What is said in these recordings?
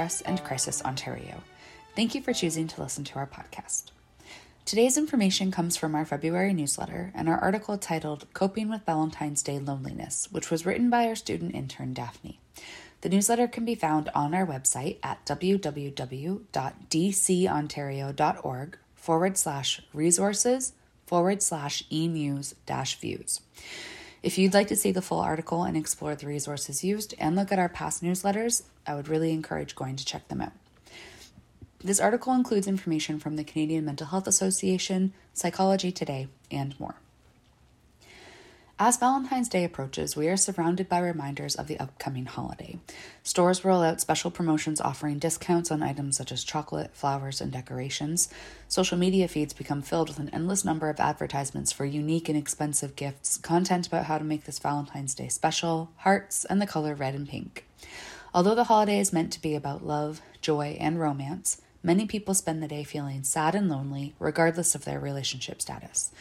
And Crisis Ontario. Thank you for choosing to listen to our podcast. Today's information comes from our February newsletter and our article titled Coping with Valentine's Day Loneliness, which was written by our student intern Daphne. The newsletter can be found on our website at www.dcontario.org forward slash resources forward slash e news dash views. If you'd like to see the full article and explore the resources used and look at our past newsletters, I would really encourage going to check them out. This article includes information from the Canadian Mental Health Association, Psychology Today, and more. As Valentine's Day approaches, we are surrounded by reminders of the upcoming holiday. Stores roll out special promotions offering discounts on items such as chocolate, flowers, and decorations. Social media feeds become filled with an endless number of advertisements for unique and expensive gifts, content about how to make this Valentine's Day special, hearts, and the color red and pink. Although the holiday is meant to be about love, joy, and romance, many people spend the day feeling sad and lonely, regardless of their relationship status.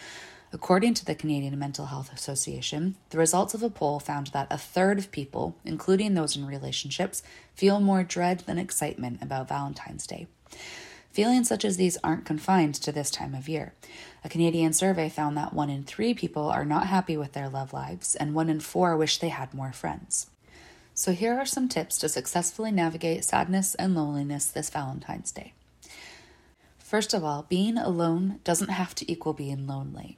According to the Canadian Mental Health Association, the results of a poll found that a third of people, including those in relationships, feel more dread than excitement about Valentine's Day. Feelings such as these aren't confined to this time of year. A Canadian survey found that one in three people are not happy with their love lives, and one in four wish they had more friends. So, here are some tips to successfully navigate sadness and loneliness this Valentine's Day. First of all, being alone doesn't have to equal being lonely.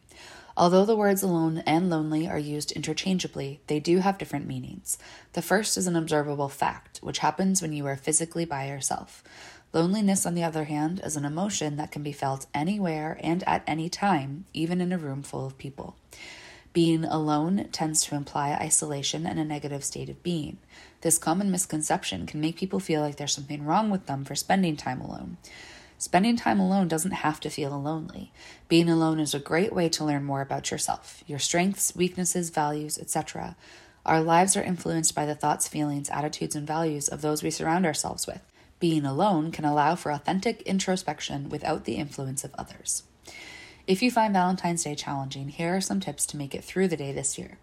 Although the words alone and lonely are used interchangeably, they do have different meanings. The first is an observable fact, which happens when you are physically by yourself. Loneliness, on the other hand, is an emotion that can be felt anywhere and at any time, even in a room full of people. Being alone tends to imply isolation and a negative state of being. This common misconception can make people feel like there's something wrong with them for spending time alone. Spending time alone doesn't have to feel lonely. Being alone is a great way to learn more about yourself, your strengths, weaknesses, values, etc. Our lives are influenced by the thoughts, feelings, attitudes, and values of those we surround ourselves with. Being alone can allow for authentic introspection without the influence of others. If you find Valentine's Day challenging, here are some tips to make it through the day this year.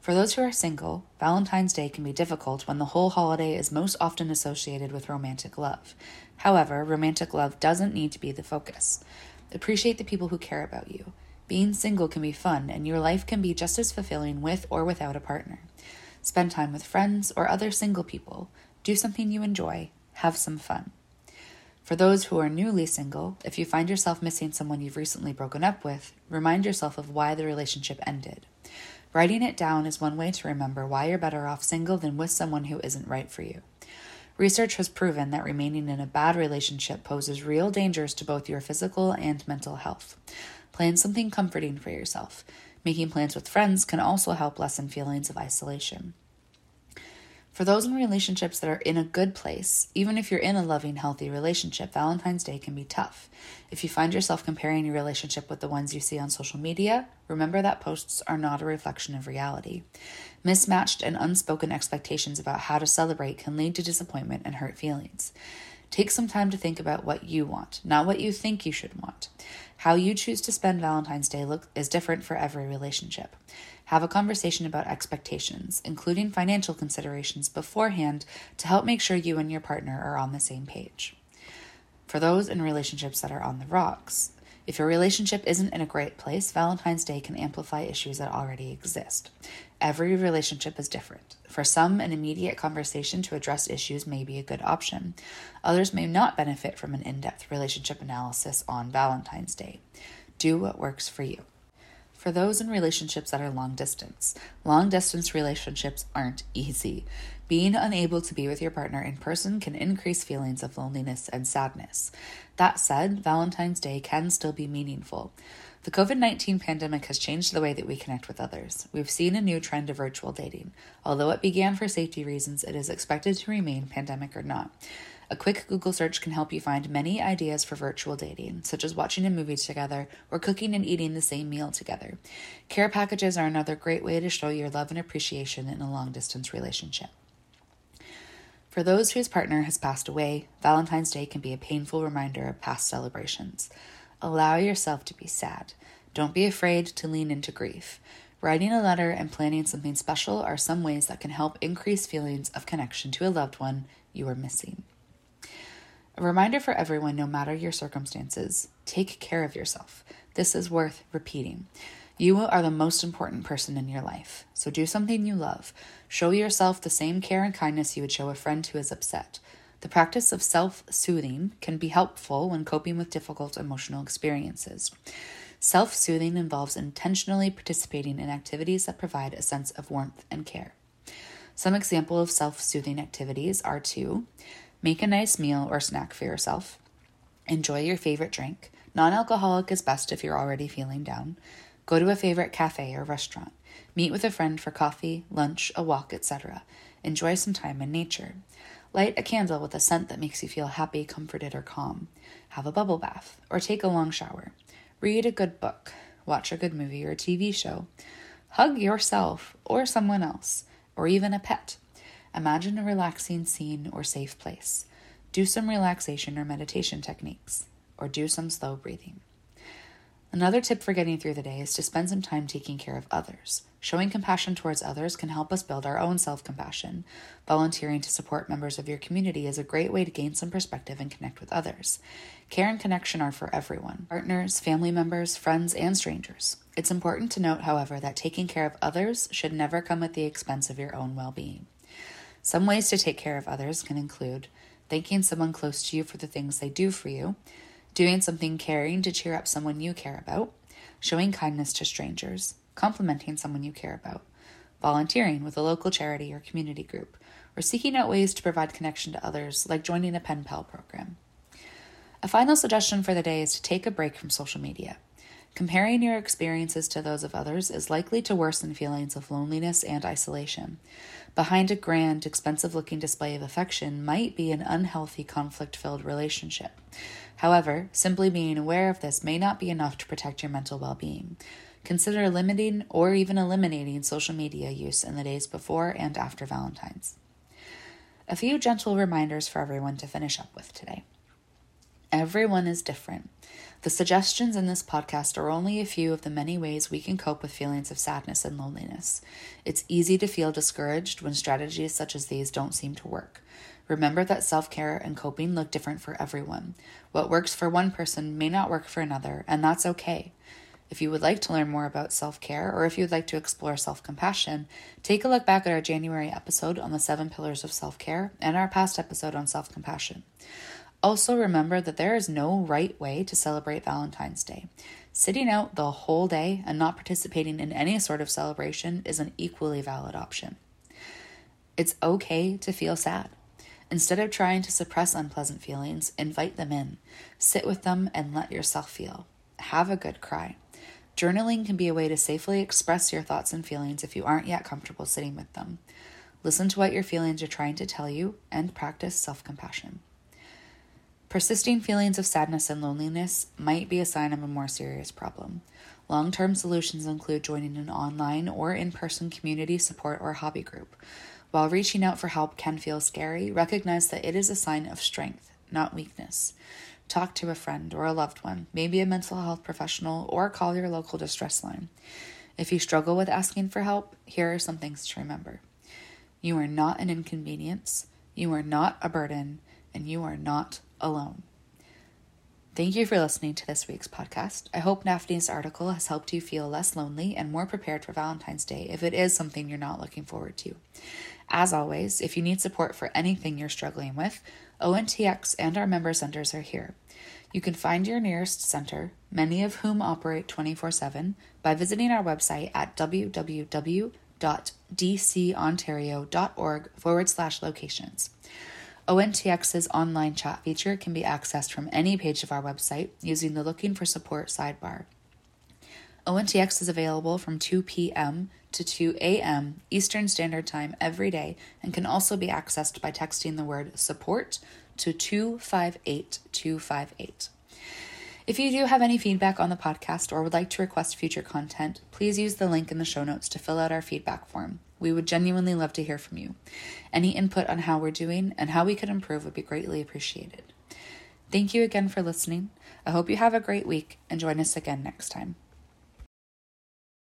For those who are single, Valentine's Day can be difficult when the whole holiday is most often associated with romantic love. However, romantic love doesn't need to be the focus. Appreciate the people who care about you. Being single can be fun, and your life can be just as fulfilling with or without a partner. Spend time with friends or other single people. Do something you enjoy. Have some fun. For those who are newly single, if you find yourself missing someone you've recently broken up with, remind yourself of why the relationship ended. Writing it down is one way to remember why you're better off single than with someone who isn't right for you. Research has proven that remaining in a bad relationship poses real dangers to both your physical and mental health. Plan something comforting for yourself. Making plans with friends can also help lessen feelings of isolation. For those in relationships that are in a good place, even if you're in a loving, healthy relationship, Valentine's Day can be tough. If you find yourself comparing your relationship with the ones you see on social media, remember that posts are not a reflection of reality. Mismatched and unspoken expectations about how to celebrate can lead to disappointment and hurt feelings. Take some time to think about what you want, not what you think you should want. How you choose to spend Valentine's Day look, is different for every relationship. Have a conversation about expectations, including financial considerations, beforehand to help make sure you and your partner are on the same page. For those in relationships that are on the rocks, If your relationship isn't in a great place, Valentine's Day can amplify issues that already exist. Every relationship is different. For some, an immediate conversation to address issues may be a good option. Others may not benefit from an in depth relationship analysis on Valentine's Day. Do what works for you. For those in relationships that are long distance, long distance relationships aren't easy. Being unable to be with your partner in person can increase feelings of loneliness and sadness. That said, Valentine's Day can still be meaningful. The COVID 19 pandemic has changed the way that we connect with others. We've seen a new trend of virtual dating. Although it began for safety reasons, it is expected to remain, pandemic or not. A quick Google search can help you find many ideas for virtual dating, such as watching a movie together or cooking and eating the same meal together. Care packages are another great way to show your love and appreciation in a long distance relationship. For those whose partner has passed away, Valentine's Day can be a painful reminder of past celebrations. Allow yourself to be sad. Don't be afraid to lean into grief. Writing a letter and planning something special are some ways that can help increase feelings of connection to a loved one you are missing. A reminder for everyone, no matter your circumstances, take care of yourself. This is worth repeating. You are the most important person in your life, so do something you love. Show yourself the same care and kindness you would show a friend who is upset. The practice of self soothing can be helpful when coping with difficult emotional experiences. Self soothing involves intentionally participating in activities that provide a sense of warmth and care. Some example of self soothing activities are to Make a nice meal or snack for yourself. Enjoy your favorite drink. Non alcoholic is best if you're already feeling down. Go to a favorite cafe or restaurant. Meet with a friend for coffee, lunch, a walk, etc. Enjoy some time in nature. Light a candle with a scent that makes you feel happy, comforted, or calm. Have a bubble bath or take a long shower. Read a good book. Watch a good movie or TV show. Hug yourself or someone else, or even a pet. Imagine a relaxing scene or safe place. Do some relaxation or meditation techniques, or do some slow breathing. Another tip for getting through the day is to spend some time taking care of others. Showing compassion towards others can help us build our own self compassion. Volunteering to support members of your community is a great way to gain some perspective and connect with others. Care and connection are for everyone partners, family members, friends, and strangers. It's important to note, however, that taking care of others should never come at the expense of your own well being. Some ways to take care of others can include thanking someone close to you for the things they do for you, doing something caring to cheer up someone you care about, showing kindness to strangers, complimenting someone you care about, volunteering with a local charity or community group, or seeking out ways to provide connection to others, like joining a pen pal program. A final suggestion for the day is to take a break from social media. Comparing your experiences to those of others is likely to worsen feelings of loneliness and isolation. Behind a grand, expensive looking display of affection might be an unhealthy, conflict filled relationship. However, simply being aware of this may not be enough to protect your mental well being. Consider limiting or even eliminating social media use in the days before and after Valentine's. A few gentle reminders for everyone to finish up with today. Everyone is different. The suggestions in this podcast are only a few of the many ways we can cope with feelings of sadness and loneliness. It's easy to feel discouraged when strategies such as these don't seem to work. Remember that self care and coping look different for everyone. What works for one person may not work for another, and that's okay. If you would like to learn more about self care or if you would like to explore self compassion, take a look back at our January episode on the seven pillars of self care and our past episode on self compassion. Also, remember that there is no right way to celebrate Valentine's Day. Sitting out the whole day and not participating in any sort of celebration is an equally valid option. It's okay to feel sad. Instead of trying to suppress unpleasant feelings, invite them in. Sit with them and let yourself feel. Have a good cry. Journaling can be a way to safely express your thoughts and feelings if you aren't yet comfortable sitting with them. Listen to what your feelings are trying to tell you and practice self compassion. Persisting feelings of sadness and loneliness might be a sign of a more serious problem. Long term solutions include joining an online or in person community support or hobby group. While reaching out for help can feel scary, recognize that it is a sign of strength, not weakness. Talk to a friend or a loved one, maybe a mental health professional, or call your local distress line. If you struggle with asking for help, here are some things to remember. You are not an inconvenience, you are not a burden, and you are not alone. Thank you for listening to this week's podcast. I hope Daphne's article has helped you feel less lonely and more prepared for Valentine's Day if it is something you're not looking forward to. As always, if you need support for anything you're struggling with, ONTX and our member centers are here. You can find your nearest center, many of whom operate 24 7, by visiting our website at www.dcontario.org forward slash locations. ONTX's online chat feature can be accessed from any page of our website using the Looking for Support sidebar. ONTX is available from 2 p.m. to 2 a.m. Eastern Standard Time every day and can also be accessed by texting the word support to 258258. If you do have any feedback on the podcast or would like to request future content, please use the link in the show notes to fill out our feedback form. We would genuinely love to hear from you. Any input on how we're doing and how we could improve would be greatly appreciated. Thank you again for listening. I hope you have a great week and join us again next time.